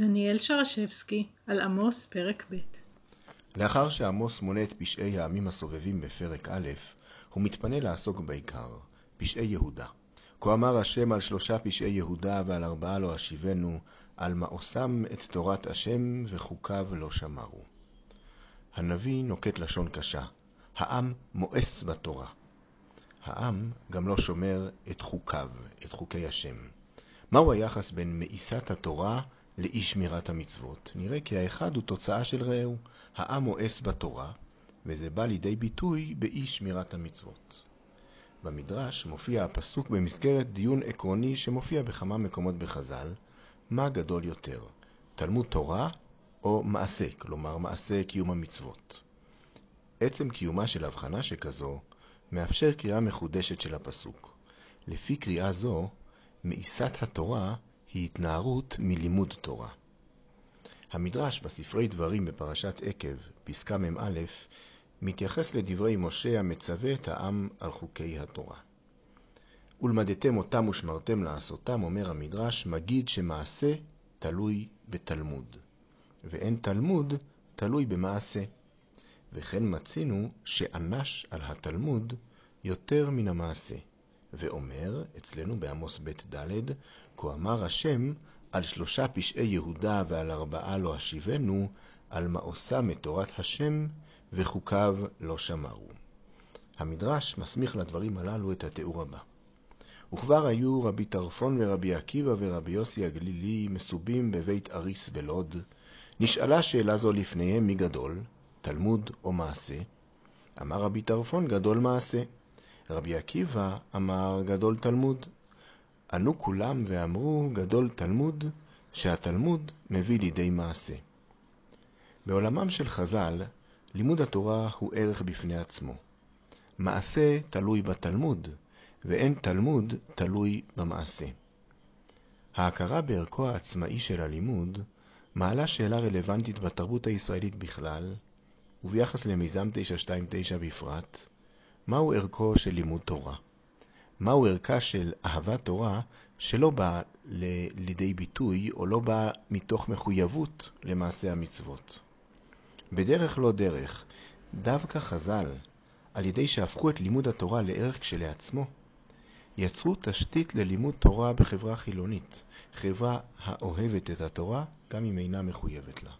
דניאל שרשבסקי על עמוס פרק ב' לאחר שעמוס מונה את פשעי העמים הסובבים בפרק א', הוא מתפנה לעסוק בעיקר, פשעי יהודה. כה אמר השם על שלושה פשעי יהודה ועל ארבעה לא אשיבנו, על מעושם את תורת השם וחוקיו לא שמרו. הנביא נוקט לשון קשה, העם מואס בתורה. העם גם לא שומר את חוקיו, את חוקי השם. מהו היחס בין מאיסת התורה לאי שמירת המצוות? נראה כי האחד הוא תוצאה של רעהו. העם מואס בתורה, וזה בא לידי ביטוי באי שמירת המצוות. במדרש מופיע הפסוק במסגרת דיון עקרוני שמופיע בכמה מקומות בחז"ל, מה גדול יותר, תלמוד תורה או מעשה, כלומר מעשה קיום המצוות. עצם קיומה של הבחנה שכזו מאפשר קריאה מחודשת של הפסוק. לפי קריאה זו, מאיסת התורה היא התנערות מלימוד תורה. המדרש בספרי דברים בפרשת עקב, פסקה מ"א, מתייחס לדברי משה המצווה את העם על חוקי התורה. ולמדתם אותם ושמרתם לעשותם, אומר המדרש, מגיד שמעשה תלוי בתלמוד, ואין תלמוד תלוי במעשה. וכן מצינו שאנש על התלמוד יותר מן המעשה. ואומר, אצלנו בעמוס ב' ד', כה אמר השם, על שלושה פשעי יהודה ועל ארבעה לא אשיבנו, על מעושם את תורת השם וחוקיו לא שמרו. המדרש מסמיך לדברים הללו את התיאור הבא. וכבר היו רבי טרפון ורבי עקיבא ורבי יוסי הגלילי מסובים בבית אריס בלוד. נשאלה שאלה זו לפניהם מי גדול, תלמוד או מעשה? אמר רבי טרפון גדול מעשה. רבי עקיבא אמר גדול תלמוד. ענו כולם ואמרו גדול תלמוד, שהתלמוד מביא לידי מעשה. בעולמם של חז"ל, לימוד התורה הוא ערך בפני עצמו. מעשה תלוי בתלמוד, ואין תלמוד תלוי במעשה. ההכרה בערכו העצמאי של הלימוד מעלה שאלה רלוונטית בתרבות הישראלית בכלל, וביחס למיזם 929 בפרט, מהו ערכו של לימוד תורה? מהו ערכה של אהבת תורה שלא בא לידי ביטוי או לא בא מתוך מחויבות למעשה המצוות? בדרך לא דרך, דווקא חז"ל, על ידי שהפכו את לימוד התורה לערך כשלעצמו, יצרו תשתית ללימוד תורה בחברה חילונית, חברה האוהבת את התורה גם אם אינה מחויבת לה.